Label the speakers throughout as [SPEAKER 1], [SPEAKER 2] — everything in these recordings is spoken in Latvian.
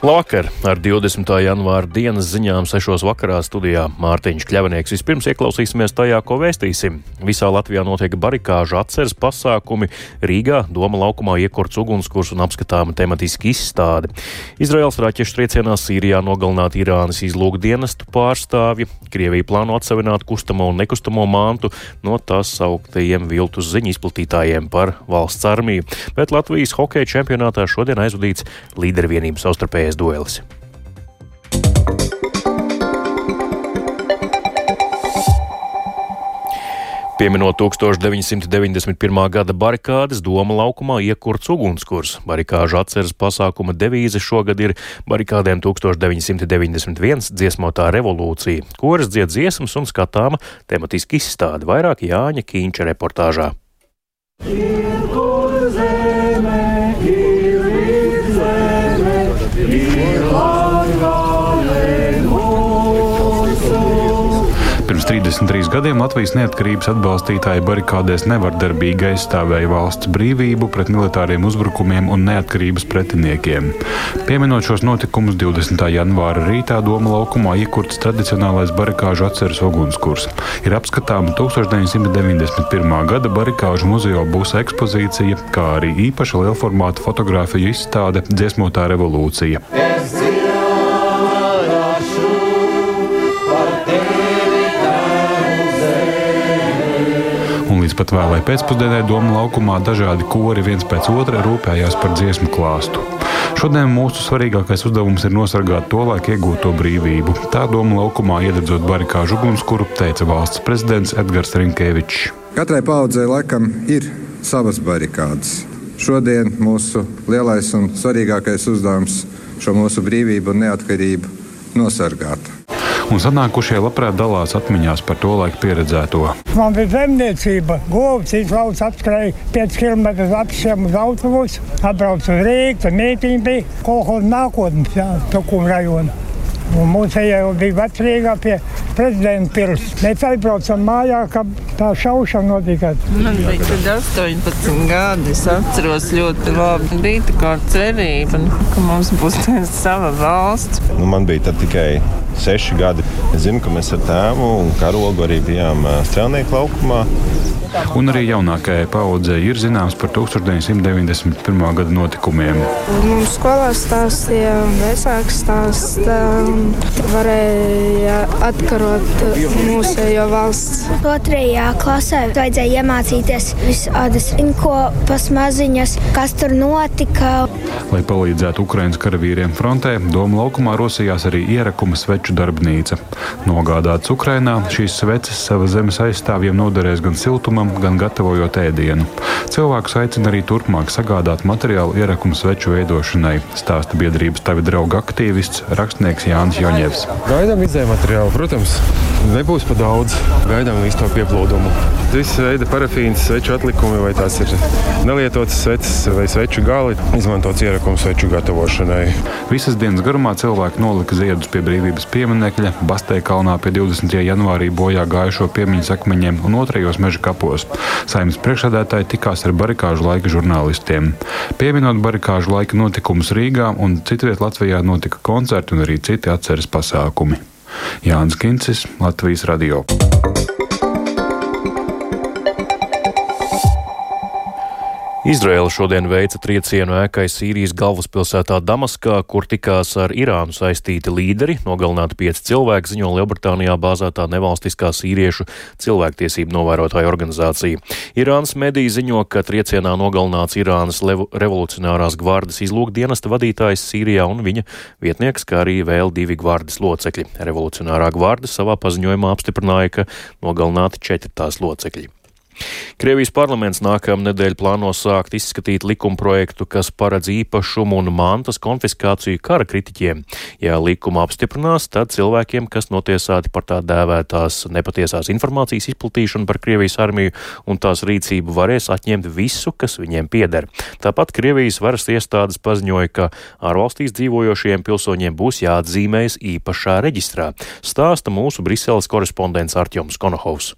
[SPEAKER 1] Labvakar! Ar 20. janvāra dienas ziņām 6. vakarā studijā Mārtiņš Kļavinieks. Vispirms ieklausīsimies tajā, ko vēstīsim. Visā Latvijā notiek barikāžu atceres pasākumi, Rīgā Doma laukumā iekurts ugunskurs un apskatāma tematiski izstāde. Izraels raķešu triecienā Sīrijā nogalināt Irānas izlūkdienestu pārstāvji, Krievija plāno atsevināt kustamo un nekustamo mantu no tās sauktajiem viltus ziņu izplatītājiem par valsts armiju, bet Latvijas hokeja čempionātā šodien aizvadīts līdervienības savstarpējais pēdējais duelis. Pieminot 1991. gada barikādes, Doma laukumā iekurts ugunskurs. Barikāžu atceres pasākuma devīze šogad ir barikādēm 1991 dziesmotā revolūcija, kuras dzied dziesmas un skatāma tematiski izstāde vairāk Jāņa Kīņča reportāžā. Ir 73 gadiem Latvijas neatkarības atbalstītāji barikādēs nevardarbīgi aizstāvēja valsts brīvību pret militāriem uzbrukumiem un neatkarības pretiniekiem. Pieminot šos notikumus 20. janvāra rītā Doma laukumā iekurts tradicionālais barikāžu atceres ugunskurs. Ir apskatāma 1991. gada barikāžu muzeja būsa ekspozīcija, kā arī īpaša lielformāta fotografiju izstāde Dziesmotā revolūcija. Es dzīvoju! Pat vēlai pēcpusdienai Doma laukumā dažādi kori viens pēc otra rūpējās par dziesmu klāstu. Šodien mūsu svarīgākais uzdevums ir nosargāt to laiku iegūto brīvību. Tā Doma laukumā iededzot barikāžu ugunskura, teica valsts prezidents Edgars Rinkevičs.
[SPEAKER 2] Katrai paudzei laikam ir savas barikādas. Šodien mūsu lielais un svarīgākais uzdevums šo mūsu brīvību un neatkarību nosargāt
[SPEAKER 1] un sanākušie labprāt dalās atmiņās par to laiku pieredzēto.
[SPEAKER 3] Man bija zemniecība, govs, izlauts apskrēja 5 km apšiem uz autobusu, atbrauc uz Rīgu, tur mītīņi bija kolhoza nākotnes, jā, Tukuma rajona. Un mums jau bija vecrīgā pie prezidenta pils. Mēs aizbraucam mājā, ka tā šaušana notika.
[SPEAKER 4] Man bija tad 18 gadi. Es atceros ļoti labi. Bija tā kā cerība, ka mums būs sava valsts.
[SPEAKER 5] Nu, man bija tikai seši gadi. Es zinu, ka mēs ar tēvu un karogu arī bijām strēlnieku laukumā.
[SPEAKER 1] Un arī jaunākajai paudzei ir zināms par 1991. gada notikumiem.
[SPEAKER 6] Mums skolā stāstīja, vecāks stāstīja, varēja atkarot mūsējo valsts.
[SPEAKER 7] Otrajā klasē vajadzēja iemācīties visādas inkopas maziņas, kas tur notika.
[SPEAKER 1] Lai palīdzētu Ukraiņas karavīriem frontē, Doma laukumā rosījās arī ierakuma sveču darbnīca. Nogādāts Ukrainā, šīs sveces sava zemes aizstāvjiem noderēs gan siltuma gatavojumam, gan gatavojot ēdienu. Cilvēkus aicina arī turpmāk sagādāt materiālu ierakumu sveču veidošanai, stāsta biedrības tavi draugi aktīvists, rakstnieks Jānis Joņevs.
[SPEAKER 8] Gaidām izējuma materiālu, protams, nebūs pa daudz. Gaidām visu to pieplūdumu. Visi veidi parafīnas, sveču atlikumi, vai tās ir nelietotas sveces vai sveču gali, izmantots ierakums sveču gatavošanai.
[SPEAKER 1] Visas dienas garumā cilvēki nolika ziedus pie brīvības pieminekļa, Bastē kalnā pie 20. janvārī bojā gājušo piemiņas akmeņiem un otrajos meža kapos. Saimnes priekšsēdētāji tikās ar barikāžu laika žurnālistiem. Pieminot barikāžu laika notikumus Rīgā un citviet Latvijā notika koncerti un arī citi atceres pasākumi. Jānis Kincis, Latvijas Radio. Izraela šodien veica triecienu ēkai Sīrijas galvaspilsētā Damaskā, kur tikās ar Irānu saistīti līderi. Nogalināti pieci cilvēki, ziņo Lielbritānijā bāzētā nevalstiskā sīriešu cilvēktiesību novērotāja organizācija. Irānas mediji ziņo, ka triecienā nogalināts Irānas revolucionārās gvardas izlūkdienesta vadītājs Sīrijā un viņa vietnieks, kā arī vēl divi gvardas locekļi. Revolucionārā gvarda savā paziņojumā apstiprināja, ka nogalināti četri tās locekļi. Krievijas parlaments nākamā nedēļa plāno sākt izskatīt likumprojektu, kas paredz īpašumu un mantas konfiskāciju kara kritiķiem. Ja likumu apstiprinās, tad cilvēkiem, kas notiesāti par tā dēvētās nepatiesās informācijas izplatīšanu par Krievijas armiju un tās rīcību, varēs atņemt visu, kas viņiem pieder. Tāpat Krievijas varas iestādes paziņoja, ka ārvalstīs dzīvojošiem pilsoņiem būs jāatzīmējas īpašā reģistrā, stāsta mūsu Briseles korespondents Artjoms Konohovs.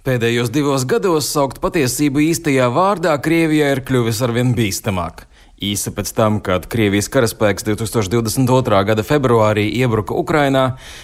[SPEAKER 9] Pēdējos divos gados saukt patiesību īstajā vārdā Krievijā ir kļuvis arvien bīstamāk. Īsi pēc tam, kad Krievijas karaspēks 2022. gada februārī iebruka Ukrainā,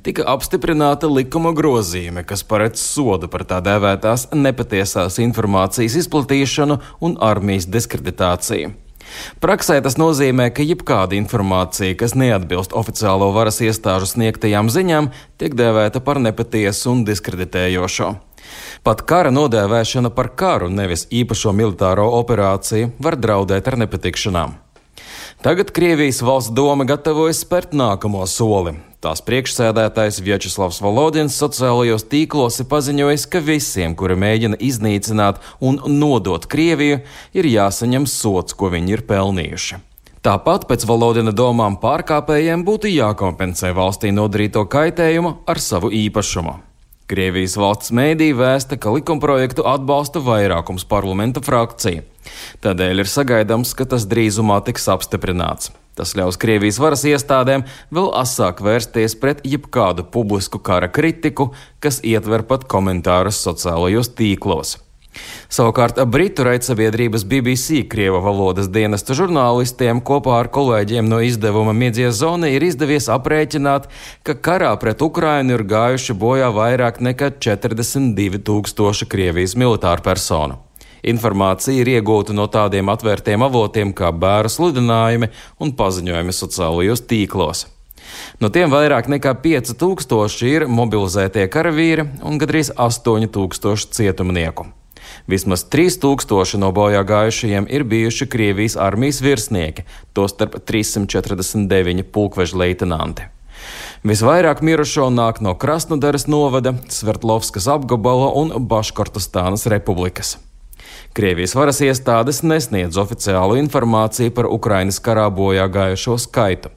[SPEAKER 9] tika apstiprināta likuma grozījumi, kas paredz sodu par tā dēvētās nepatiesās informācijas izplatīšanu un armijas diskreditāciju. Praksē tas nozīmē, ka jebkāda informācija, kas neatbilst oficiālo varas iestāžu sniegtajām ziņām, tiek dēvēta par nepatiesu un diskreditējošo. Pat kara nodēvēšana par karu, nevis īpašo militāro operāciju, var draudēt ar nepatikšanām. Tagad Krievijas valsts doma gatavojas spērt nākamo soli. Tās priekšsēdētājs Vjačeslavs Volodins sociālajos tīklos ir paziņojis, ka visiem, kuri mēģina iznīcināt un nodot Krieviju, ir jāsaņem sots, ko viņi ir pelnījuši. Tāpat pēc Volodina domām pārkāpējiem būtu jākompensē valstī nodarīto kaitējumu ar savu īpašumu. Krievijas valsts mēdī vēsta, ka likumprojektu atbalsta vairākums parlamenta frakcija. Tādēļ ir sagaidāms, ka tas drīzumā tiks apstiprināts. Tas ļaus Krievijas varas iestādēm vēl asāk vērsties pret jebkādu publisku kara kritiku, kas ietver pat komentārus sociālajos tīklos. Savukārt Britu raidsabiedrības BBC Krieva valodas dienesta žurnālistiem kopā ar kolēģiem no izdevuma Miedzies zona ir izdevies aprēķināt, ka karā pret Ukrainu ir gājuši bojā vairāk nekā 42 tūkstoši Krievijas militāru personu. Informācija ir iegūta no tādiem atvērtiem avotiem kā bēru sludinājumi un paziņojumi sociālajos tīklos. No tiem vairāk nekā 5000 ir mobilizētie karavīri un gandrīz 8000 cietumnieku. Vismaz 3000 no bojā gājušajiem ir bijuši Krievijas armijas virsnieki, tostarp 349 pulkveža leitinanti. Visvairāk mirušo nāk no Krasnodaras novada, Svertlovskas apgabala un Baškortastānas republikas. Krievijas varas iestādes nesniedz oficiālu informāciju par Ukrainas karā bojā gājušo skaitu.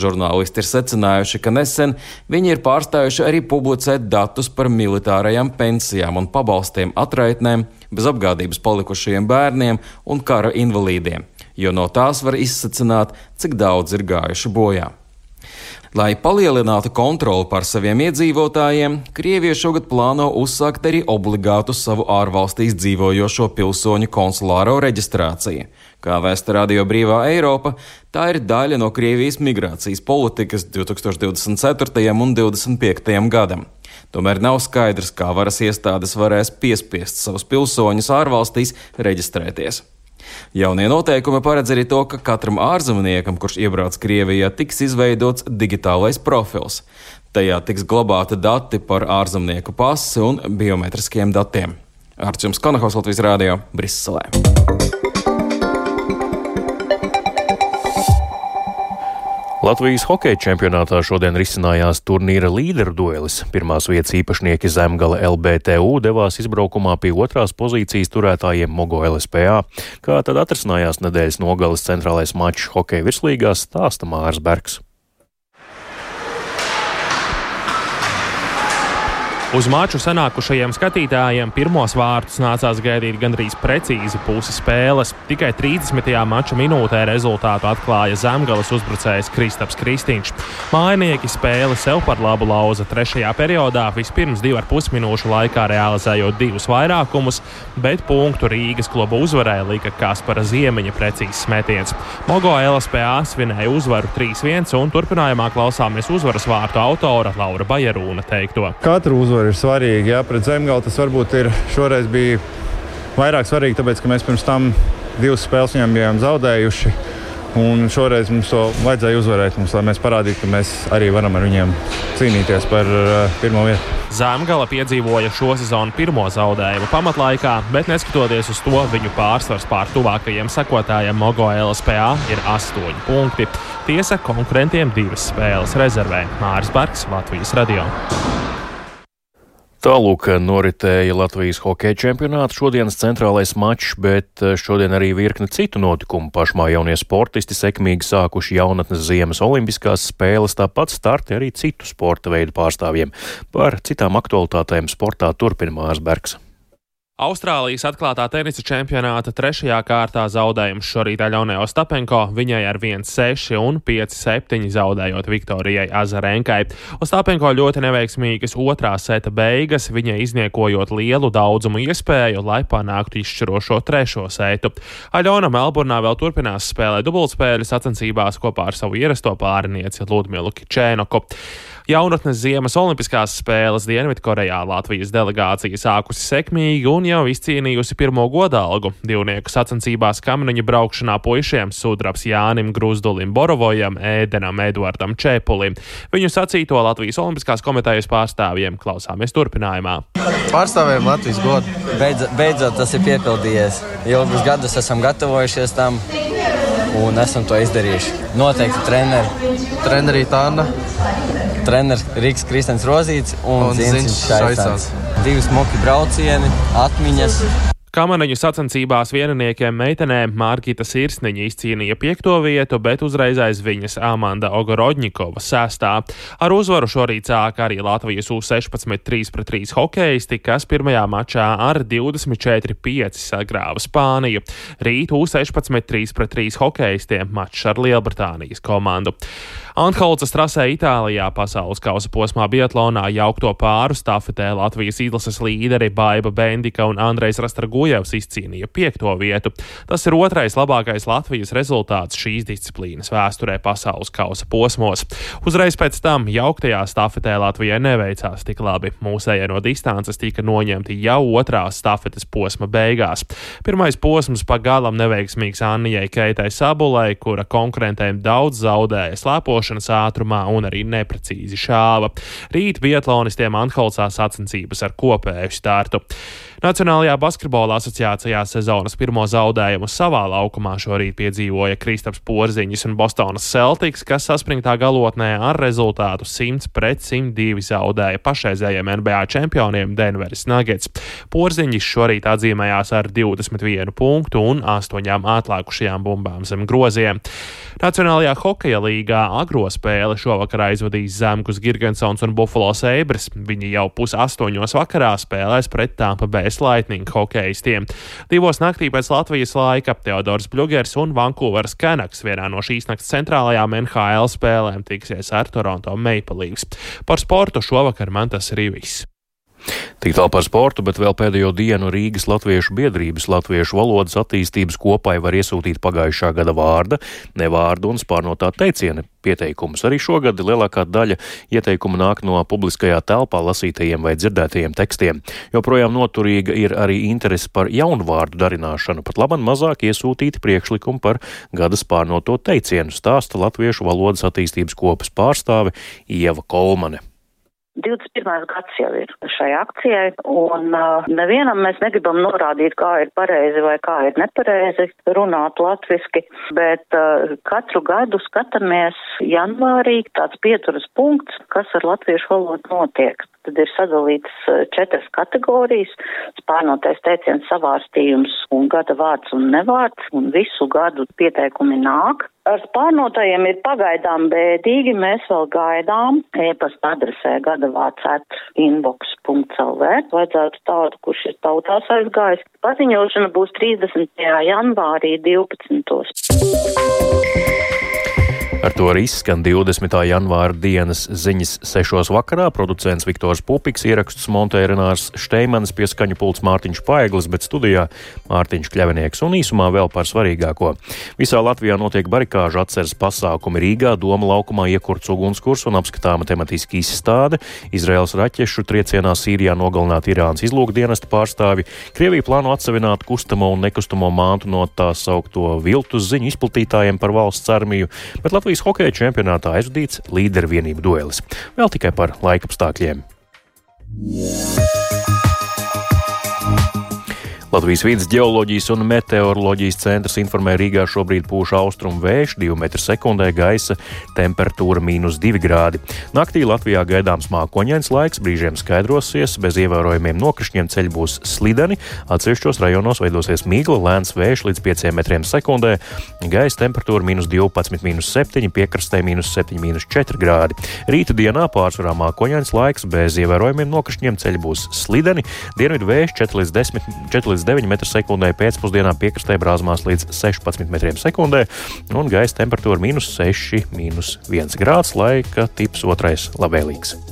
[SPEAKER 9] Žurnālisti ir secinājuši, ka nesen viņi ir pārstājuši arī publicēt datus par militārajām pensijām un pabalstiem atraitnēm, bez apgādības palikušajiem bērniem un kara invalīdiem, jo no tās var izsacināt, cik daudz ir gājuši bojā. Lai palielinātu kontroli pār saviem iedzīvotājiem, Krievija šogad plāno uzsākt arī obligātu savu ārvalstīs dzīvojošo pilsoņu konsulāro reģistrāciju. Kā vēsta Radio Brīvā Eiropa, tā ir daļa no Krievijas migrācijas politikas 2024. un 2025. gadam. Tomēr nav skaidrs, kā varas iestādes varēs piespiest savus pilsoņus ārvalstīs reģistrēties. Jaunie noteikumi paredz arī to, ka katram ārzemniekam, kurš iebrauc Krievijā, tiks izveidots digitālais profils. Tajā tiks glabāti dati par ārzemnieku pasi un biometriskiem datiem. Ar jums Kanahaus Latvijas Rādio Briselē.
[SPEAKER 1] Latvijas hokeja čempionātā šodien risinājās turnīra līderu duelis. Pirmās vietas īpašnieki Zemgala LBTU devās izbraukumā pie otrās pozīcijas turētājiem Mogo LSPA. Kā tad atrisinājās nedēļas nogales centrālais mačs hokeja virslīgās stāsta Mārs Bergs.
[SPEAKER 10] Uz maču sanākušajiem skatītājiem pirmos vārtus nācās gaidīt gandrīz precīzi pusi spēles. Tikai 30. mača minūtē rezultātu atklāja zemgales uzbrucējs Kristaps Kristīņš. Mājinieki spēli sev par labu lauza trešajā periodā, vispirms 2,5 minūšu laikā realizējot divus vairākumus, bet punktu Rīgas kluba uzvarēja lika Kaspara Ziemiņa precīzs metiens. Mogo LSPA svinēja uzvaru 3-1 un turpinājumā klausāmies uzvaras vārtu autora Laura Bajerūna teikto.
[SPEAKER 11] Katru uzvaru uzvara ir svarīga. Jā, pret Zemgālu tas varbūt ir šoreiz bija vairāk svarīgi, tāpēc ka mēs pirms tam divas spēles viņam bijām zaudējuši. Un šoreiz mums to vajadzēja uzvarēt, mums, lai mēs parādītu, ka mēs arī varam ar viņiem cīnīties par uh, pirmo vietu.
[SPEAKER 10] Zemgala piedzīvoja šo sezonu pirmo zaudējumu pamatlaikā, bet neskatoties uz to, viņu pārsvars pār tuvākajiem sekotājiem Mogo LSPA ir 8 punkti. Tiesa konkurentiem divas spēles rezervē Māris Barks, Latvijas radio.
[SPEAKER 1] Tālūk noritēja Latvijas hokeja čempionāta šodienas centrālais mačs, bet eh, šodien arī virkne citu notikumu. Pašmā jaunie sportisti sekmīgi sākuši jaunatnes ziemas olimpiskās spēles, tāpat starti arī citu sporta veidu pārstāvjiem. Par citām aktualitātēm sportā turpina Mārs Bergs.
[SPEAKER 10] Austrālijas atklātā tenisa čempionāta trešajā kārtā zaudējums šorīt Aļonē Ostapenko, viņai ar 1-6 un 5-7 zaudējot Viktorijai Azarenkai. Ostapenko ļoti neveiksmīgas otrā seta beigas, viņai izniekojot lielu daudzumu iespēju, lai panāktu izšķirošo trešo setu. Aļona Melburnā vēl turpinās spēlēt dubultspēļu sacensībās kopā ar savu ierasto pārinieci Ludmilu Kičēnoku. Jaunatnes Ziemas Olimpiskās spēles Dienvidkorejā Latvijas delegācija sākusi sekmīgi un jau izcīnījusi pirmo godalgu. Divnieku sacensībās kamniņu braukšanā puišiem sudraps Jānim Gruzdulim Borovojam, Ēdenam Eduardam Čepulim. Viņu sacīto Latvijas Olimpiskās komitejas pārstāvjiem klausāmies turpinājumā.
[SPEAKER 12] Pārstāvjiem Latvijas godu. Beidz, beidzot tas ir piepildījies. Ilgus gadus esam gatavojušies tam un esam to izdarījuši. Noteikti treneri.
[SPEAKER 13] Trenerī Tāna
[SPEAKER 12] treneris Rīgas Kristens Rozīts un, un Ziņš Šaisāns. Divi smuki braucieni, atmiņas.
[SPEAKER 10] Kamaniņu sacensībās vienniekiem meitenēm Mārkita Sirsniņa izcīnīja piekto vietu, bet uzreiz aiz viņas Amanda Ogorodņikova sestā. Ar uzvaru šorīt sāka arī Latvijas U16 3 pret 3 hokeisti, kas pirmajā mačā ar 24-5 sagrāva Spāniju. Rīt U16 3 pret 3 hokeistiem mačs ar Lielbritānijas komandu. Anhalcas trasē Itālijā pasaules kausa posmā Biatlonā jaukto pāru stafetē Latvijas izlases līderi Baiba Bendika un Andrejs Rastargujevs izcīnīja piekto vietu. Tas ir otrais labākais Latvijas rezultāts šīs disciplīnas vēsturē pasaules kausa posmos. Uzreiz pēc tam jauktajā stafetē Latvijai neveicās tik labi. Mūsējie no distances tika noņemti jau otrās stafetes posma beigās. Pirmais posms pagalam neveiksmīgs Annijai Keitai Sabulai, kura konkurentēm daudz zaudēja slēpošanu lidošanas ātrumā un arī neprecīzi šāva. Rīt biatlonistiem Anholcā sacensības ar kopēju startu. Nacionālajā basketbola asociācijā sezonas pirmo zaudējumu savā laukumā šorīt piedzīvoja Kristaps Porziņš un Bostonas Celtics, kas saspringtā galotnē ar rezultātu 100 pret 102 zaudēja pašreizējiem NBA čempioniem Denveris Nuggets. Porziņš šorīt atzīmējās ar 21 punktu un 8 atlikušajām bumbām zem groziem. Nacionālajā hokeja līgā agro spēle šovakar aizvadīs Zemgus Girgensons un Buffalo Sabres. Viņi jau pus astoņos vakarā spēlēs pret Tampa Bay Lightning hokeistiem. Divos naktī pēc Latvijas laika Teodors Bļugers un Vankūveras Canucks vienā no šīs nakts centrālajām NHL spēlēm tiksies ar Toronto Maple Leafs. Par sportu šovakar man tas arī viss.
[SPEAKER 1] Tik tālu par sportu, bet vēl pēdējo dienu Rīgas Latviešu biedrības latviešu valodas attīstības kopai var iesūtīt pagājušā gada vārda, nevārdu un spārnotā teiciena pieteikumus. Arī šogad lielākā daļa ieteikumu nāk no publiskajā telpā lasītajiem vai dzirdētajiem tekstiem. Joprojām noturīga ir arī interese par jaunu vārdu darināšanu, pat labam mazāk iesūtīti priekšlikumi par gada spārnoto teicienu, stāsta Latviešu valodas attīstības kopas pārstāve Ieva Kolmane.
[SPEAKER 14] 21. gads jau ir šai akcijai, un uh, nevienam mēs negribam norādīt, kā ir pareizi vai kā ir nepareizi runāt latviski, bet uh, katru gadu skatāmies janvārī tāds pieturas punkts, kas ar latviešu valodu notiek. Tad ir sadalīts uh, četras kategorijas - spārnotais teiciens savārstījums un gada vārds un nevārds, un visu gadu pieteikumi nāk. Ar spārnotajiem ir pagaidām bēdīgi, mēs vēl gaidām e-pasta adresē gadavāts at inbox.lv. Vajadzētu tādu, kurš ir tautās aizgājis. Paziņošana būs 30. janvārī 12.
[SPEAKER 1] Ar to arī izskan 20. janvāra dienas ziņas 6. vakarā. Producents Viktors Pupiks ierakstus montē Renārs Šteimanis, pieskaņu pults Mārtiņš Paeglis, bet studijā Mārtiņš Kļavinieks un īsumā vēl par svarīgāko. Visā Latvijā notiek barikāžu atceres pasākumi Rīgā, Doma laukumā iekurts ugunskurs un apskatāma tematiski izstāde. Izraels raķešu triecienā Sīrijā nogalināt Irānas izlūkdienesta pārstāvi. Krievija plāno atsevināt kustamo un nekustamo māntu no tā saukto viltus ziņu izplatītājiem par valsts armiju, bet Latvijas Latvijas hokeja čempionātā aizvadīts līderu vienību duelis. Vēl tikai par laikapstākļiem. Latvijas vidas geoloģijas un meteoroloģijas centrs informē Rīgā šobrīd pūš austrumu vējš 2 m2, gaisa temperatūra - mīnus 2 grādi. Naktī Latvijā gaidāms mākoņains laiks, brīžiem skaidrosies, bez ievērojumiem nokrišņiem ceļi būs slideni, atsevišķos rajonos veidosies mīgla, lēns vējš līdz 5 m2, gaisa temperatūra - mīnus 12, mīnus 7, piekrastē mīnus 7, mīnus 4 grādi. Rīta dienā pārsvarā mākoņains laiks, bez ievērojumiem nokrišņiem ceļi būs slideni, dienvidu vējš 4 līdz 10 4 līdz 9 m2, pēcpusdienā piekrastē brāzmās līdz 16 m2, un gaisa temperatūra - minus 6, minus 1 grāds, laika tips otrais labvēlīgs.